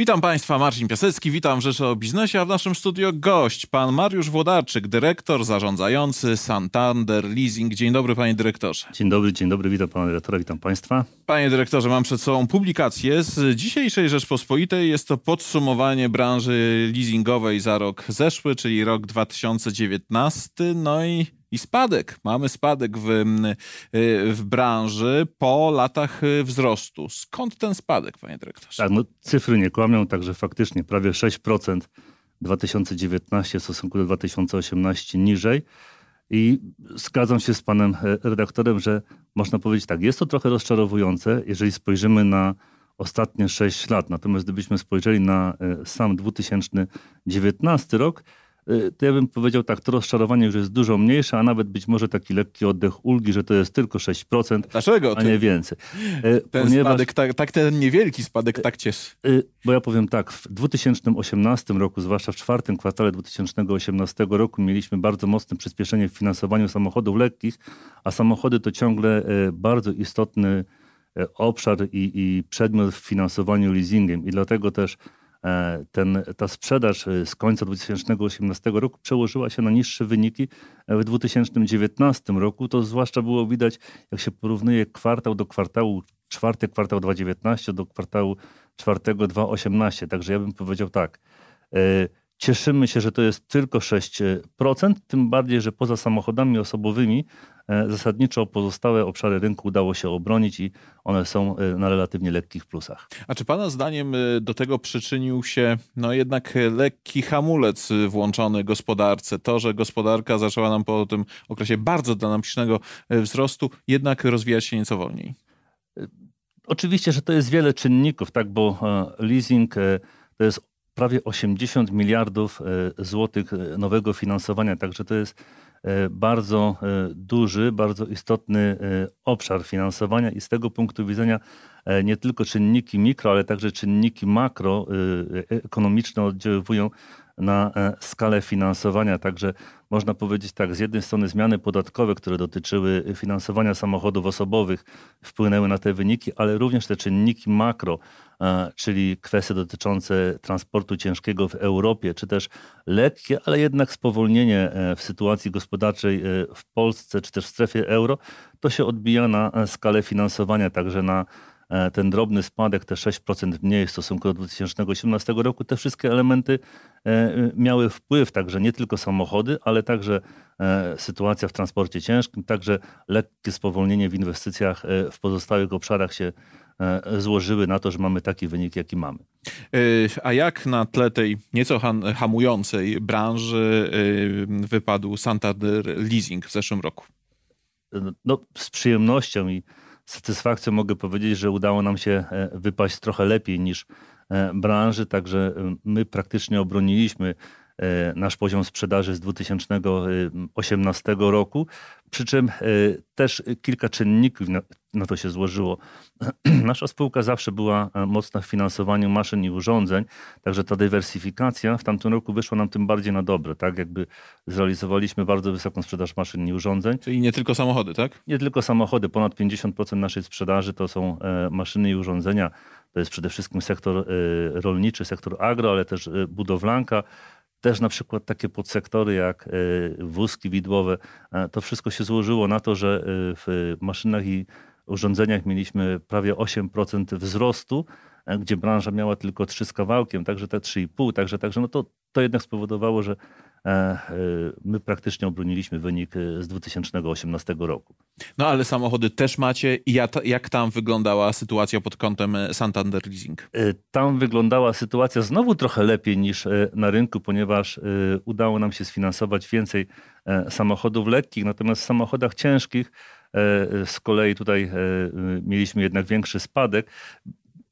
Witam Państwa, Marcin Piasecki, witam w Rzeszy o Biznesie, a w naszym studio gość, pan Mariusz Włodarczyk, dyrektor zarządzający Santander Leasing. Dzień dobry panie dyrektorze. Dzień dobry, dzień dobry, witam pana dyrektora, witam państwa. Panie dyrektorze, mam przed sobą publikację z dzisiejszej Rzeczpospolitej. Jest to podsumowanie branży leasingowej za rok zeszły, czyli rok 2019. No i i spadek. Mamy spadek w, w branży po latach wzrostu. Skąd ten spadek, panie dyrektorze? Tak, no, cyfry nie kłamią, także faktycznie prawie 6% 2019 w stosunku do 2018 niżej. I zgadzam się z panem e, redaktorem, że można powiedzieć tak, jest to trochę rozczarowujące, jeżeli spojrzymy na ostatnie 6 lat. Natomiast gdybyśmy spojrzeli na e, sam 2019 rok, Y, to ja bym powiedział tak, to rozczarowanie już jest dużo mniejsze, a nawet być może taki lekki oddech ulgi, że to jest tylko 6%, Dlaczego? a nie więcej. Y, ten Ponieważ, spadek, tak, tak, ten niewielki spadek tak cieszy. Y, bo ja powiem tak, w 2018 roku, zwłaszcza w czwartym kwartale 2018 roku mieliśmy bardzo mocne przyspieszenie w finansowaniu samochodów lekkich, a samochody to ciągle bardzo istotny obszar i, i przedmiot w finansowaniu leasingiem i dlatego też ten, ta sprzedaż e, z końca 2018 roku przełożyła się na niższe wyniki e, w 2019 roku. To zwłaszcza było widać, jak się porównuje kwartał do kwartału, czwarty kwartał 2019 do kwartału czwartego 2018. Także ja bym powiedział tak, Cieszymy się, że to jest tylko 6%, tym bardziej, że poza samochodami osobowymi e, zasadniczo pozostałe obszary rynku udało się obronić i one są e, na relatywnie lekkich plusach. A czy Pana zdaniem e, do tego przyczynił się no jednak lekki hamulec włączony gospodarce? To, że gospodarka zaczęła nam po tym okresie bardzo dynamicznego wzrostu jednak rozwijać się nieco wolniej? Oczywiście, że to jest wiele czynników, tak, bo leasing to jest prawie 80 miliardów e, złotych e, nowego finansowania, także to jest e, bardzo duży, bardzo istotny obszar finansowania i z tego punktu widzenia nie tylko czynniki mikro, ale także czynniki makro ekonomiczne oddziaływują na skalę finansowania. Także można powiedzieć tak, z jednej strony zmiany podatkowe, które dotyczyły finansowania samochodów osobowych, wpłynęły na te wyniki, ale również te czynniki makro, E, czyli kwestie dotyczące transportu ciężkiego w Europie, czy też lekkie, ale jednak spowolnienie e, w sytuacji gospodarczej e, w Polsce, czy też w strefie euro, to się odbija na skalę finansowania, także na ten drobny spadek, te 6% mniej w stosunku do 2018 roku, te wszystkie elementy miały wpływ, także nie tylko samochody, ale także sytuacja w transporcie ciężkim, także lekkie spowolnienie w inwestycjach w pozostałych obszarach się E, złożyły na to, że mamy taki wynik, jaki mamy. E, a jak na tle tej nieco hamującej branży e, wypadł Santander Leasing w zeszłym roku? No, z przyjemnością i satysfakcją mogę powiedzieć, że udało nam się wypaść trochę lepiej niż branży, także my praktycznie obroniliśmy nasz poziom sprzedaży z 2018 roku. Przy czym e, też kilka czynników na, to się złożyło. Nasza spółka zawsze była e, mocna w finansowaniu maszyn i urządzeń, także ta dywersyfikacja w tamtym roku wyszła nam tym bardziej na dobre. Tak jakby zrealizowaliśmy bardzo wysoką sprzedaż maszyn i urządzeń. Czyli nie tylko samochody, tak? Nie tylko samochody. Ponad 50% naszej sprzedaży to są e, maszyny i urządzenia. To jest przede wszystkim sektor rolniczy, sektor agro, ale też budowlanka też na przykład takie podsektory jak e, wózki widłowe, e, to wszystko się złożyło na to, że e, w maszynach i urządzeniach mieliśmy prawie 8% wzrostu, gdzie branża miała tylko 3 z kawałkiem, także te 3,5, także, także no to, to jednak spowodowało, że E, e, my praktycznie obroniliśmy wynik e, z 2018 roku. No ale samochody też macie. Jak tam wyglądała sytuacja pod kątem Santander Leasing? Tam wyglądała sytuacja znowu trochę lepiej niż na rynku, ponieważ udało nam się sfinansować więcej samochodów lekkich, natomiast w samochodach ciężkich z kolei tutaj mieliśmy jednak większy spadek.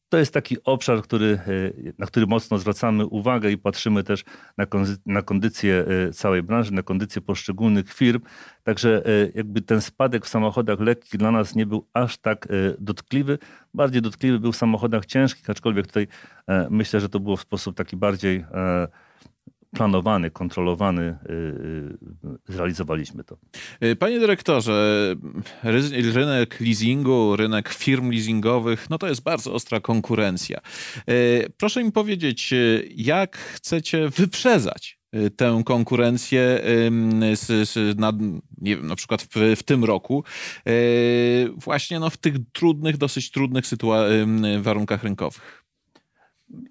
To jest taki obszar, który, e, na który mocno zwracamy uwagę i patrzymy też na, na kondycję e, całej branży, na kondycję poszczególnych firm. Także e, jakby ten spadek w samochodach lekkich dla nas nie był aż tak dotkliwy. Bardziej dotkliwy był w samochodach ciężkich, aczkolwiek tutaj myślę, że to było w sposób taki bardziej planowany, kontrolowany, zrealizowaliśmy to. Panie dyrektorze, rynek leasingu, rynek firm leasingowych, no to jest bardzo ostra konkurencja. Proszę mi powiedzieć, jak chcecie wyprzedzać Y, tę konkurencję z, z, na, nie wiem, na przykład w, w, tym roku, y, właśnie no, w tych trudnych, dosyć trudnych sytua- warunkach rynkowych.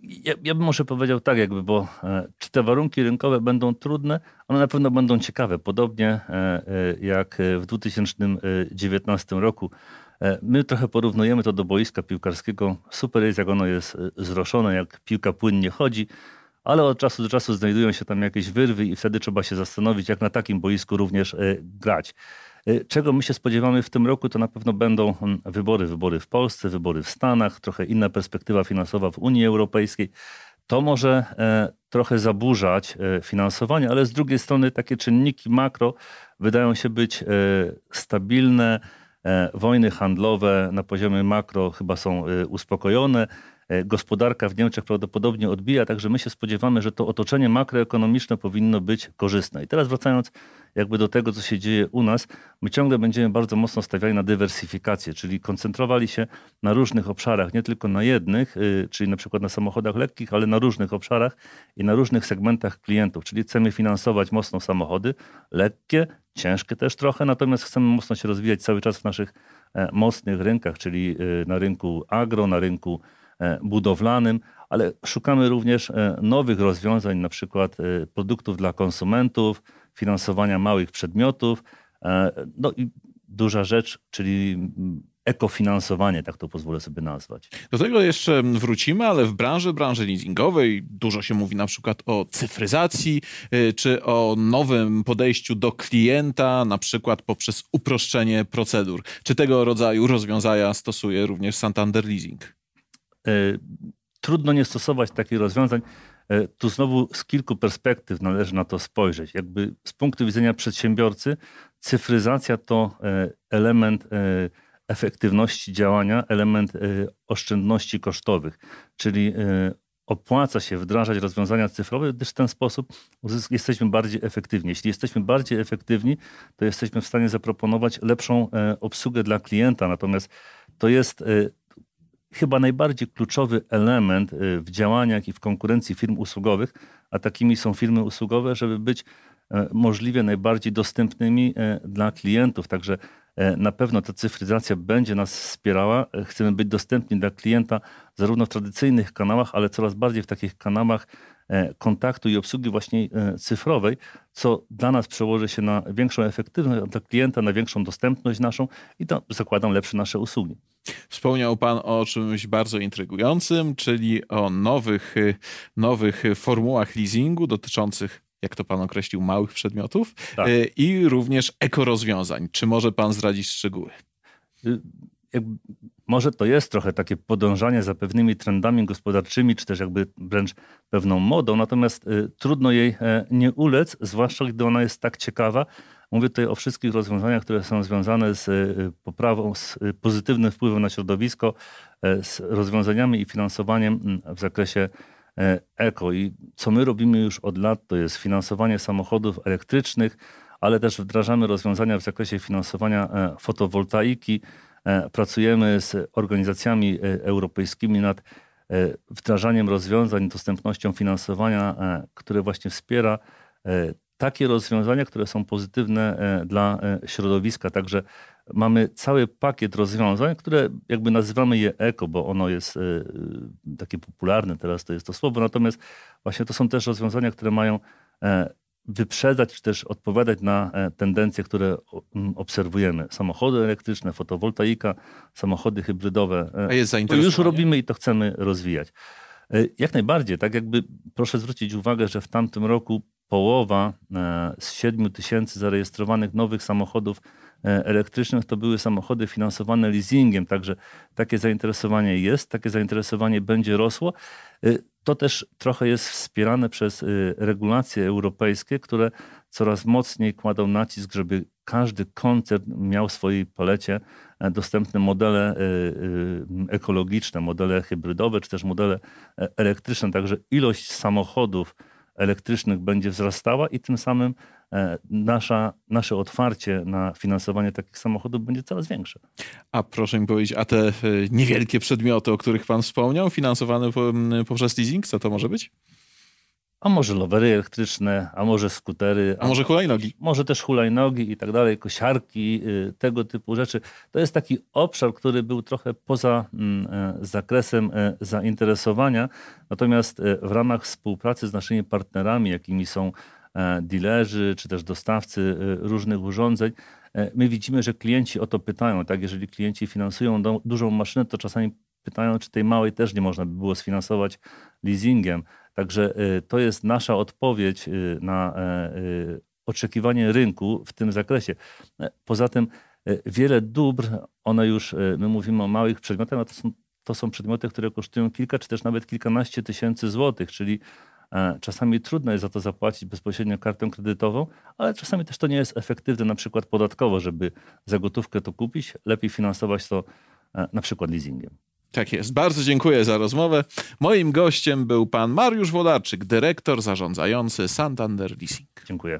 Ja, ja, bym może powiedział tak, jakby, bo e, czy te warunki rynkowe będą trudne? One na pewno będą ciekawe. Podobnie e, e, jak w 2019 roku. My trochę porównujemy to do boiska piłkarskiego. Super jest, jak ono jest zroszone, jak piłka płynnie chodzi ale od czasu do czasu znajdują się tam jakieś wyrwy i wtedy trzeba się zastanowić, jak na takim boisku również grać. E, czego my się spodziewamy w tym roku, to na pewno będą mm, wybory. Wybory w Polsce, wybory w Stanach, trochę inna perspektywa finansowa w Unii Europejskiej. To może e, trochę zaburzać finansowanie, ale z drugiej strony takie czynniki makro wydają się być stabilne. Wojny handlowe na poziomie makro chyba są uspokojone. E, gospodarka w Niemczech prawdopodobnie odbija, także my się spodziewamy, że to otoczenie makroekonomiczne powinno być korzystne. I teraz wracając jakby do tego, co się dzieje u nas, my ciągle będziemy bardzo mocno stawiali na dywersyfikację, czyli koncentrowali się na różnych obszarach, nie tylko na jednych, y, czyli na przykład na samochodach lekkich, ale na różnych obszarach i na różnych segmentach klientów, czyli chcemy finansować mocno samochody lekkie, ciężkie też trochę, natomiast chcemy mocno się rozwijać cały czas w naszych e, mocnych rynkach, czyli y, na rynku agro, na rynku budowlanym, ale szukamy również e, nowych rozwiązań, na przykład e, produktów dla konsumentów, finansowania małych przedmiotów. No i duża rzecz, czyli ekofinansowanie, tak to pozwolę sobie nazwać. Do tego jeszcze wrócimy, ale w branży, branży leasingowej dużo się mówi na przykład o cyfryzacji, czy o nowym podejściu do klienta, na przykład poprzez uproszczenie procedur. Czy tego rodzaju rozwiązania stosuje również Santander Leasing? E, trudno nie stosować takich rozwiązań. E, tu znowu z kilku perspektyw należy na to spojrzeć. Jakby z punktu widzenia przedsiębiorcy, cyfryzacja to e, element efektywności działania, element oszczędności kosztowych, czyli opłaca się wdrażać rozwiązania cyfrowe, gdyż w ten sposób jesteśmy bardziej efektywni. Jeśli jesteśmy bardziej efektywni, to jesteśmy w stanie zaproponować lepszą obsługę dla klienta. Natomiast to jest chyba najbardziej kluczowy element y, w działaniach i w konkurencji firm usługowych, a takimi są firmy usługowe, żeby być e, możliwie najbardziej dostępnymi e, dla klientów. Także e, na pewno ta cyfryzacja będzie nas wspierała. Chcemy być dostępni dla klienta zarówno w tradycyjnych kanałach, ale coraz bardziej w takich kanałach kontaktu i obsługi właśnie cyfrowej, co dla nas przełoży się na większą efektywność, dla klienta na większą dostępność naszą i to zakładam lepsze nasze usługi. Wspomniał Pan o czymś bardzo intrygującym, czyli o nowych, nowych formułach leasingu dotyczących jak to pan określił, małych przedmiotów tak. E, i również ekorozwiązań. Czy może pan zdradzić szczegóły? Może to jest trochę takie podążanie za pewnymi trendami gospodarczymi, czy też jakby wręcz pewną modą, natomiast y, trudno jej e, nie ulec, zwłaszcza gdy ona jest tak ciekawa, Mówię tutaj o wszystkich rozwiązaniach, które są związane z y, poprawą, z y, pozytywnym wpływem na środowisko, e, z rozwiązaniami i finansowaniem w zakresie e, eko. I co my robimy już od lat, to jest finansowanie samochodów elektrycznych, ale też wdrażamy rozwiązania w zakresie finansowania fotowoltaiki. Pracujemy z organizacjami europejskimi nad wdrażaniem rozwiązań, dostępnością finansowania, które właśnie wspiera takie rozwiązania, które są pozytywne e, dla e, środowiska. Także mamy cały pakiet rozwiązań, które jakby nazywamy je eko, bo ono jest e, takie popularne teraz, to jest to słowo. Natomiast właśnie to są też rozwiązania, które mają wyprzedzać, czy też odpowiadać na tendencje, które obserwujemy. Samochody elektryczne, fotowoltaika, samochody hybrydowe. A jest to już robimy i to chcemy rozwijać. Jak najbardziej, tak jakby proszę zwrócić uwagę, że w tamtym roku połowa e, z 7 tysięcy zarejestrowanych nowych samochodów e, elektrycznych to były samochody finansowane leasingiem, także takie zainteresowanie jest, takie zainteresowanie będzie rosło. E, to też trochę jest wspierane przez regulacje europejskie, które coraz mocniej kładą nacisk, żeby każdy koncern miał w swojej palecie dostępne modele ekologiczne, modele hybrydowe, czy też modele elektryczne. Także ilość samochodów, elektrycznych będzie wzrastała i tym samym e, nasza, nasze otwarcie na finansowanie takich samochodów będzie coraz większe. A proszę mi powiedzieć, a te e, niewielkie przedmioty, o których pan wspomniał, finansowane poprzez leasing, co to może być? A może lowery elektryczne, a może skutery. A, a może hulajnogi. Może też hulajnogi i tak dalej, kosiarki, y, tego typu rzeczy. To jest taki obszar, który był trochę poza e, zakresem e, zainteresowania. Natomiast e, w ramach współpracy z naszymi partnerami, jakimi są dealerzy czy też dostawcy różnych urządzeń, my widzimy, że klienci o to pytają. Tak, jeżeli klienci finansują dużą maszynę, to czasami pytają, czy tej małej też nie można by było sfinansować leasingiem. Także to jest nasza odpowiedź na e, oczekiwanie rynku w tym zakresie. E, poza tym e, wiele dóbr, one już, my mówimy o małych przedmiotach, a to są, to są przedmioty, które kosztują kilka czy też nawet kilkanaście tysięcy złotych, czyli czasami trudno jest za to zapłacić bezpośrednio kartą kredytową, ale czasami też to nie jest efektywne na przykład podatkowo, żeby za gotówkę to kupić, lepiej finansować to na przykład leasingiem. Tak jest. Bardzo dziękuję za rozmowę. Moim gościem był pan Mariusz Wodarczyk, dyrektor zarządzający Santander Leasing. Dziękuję.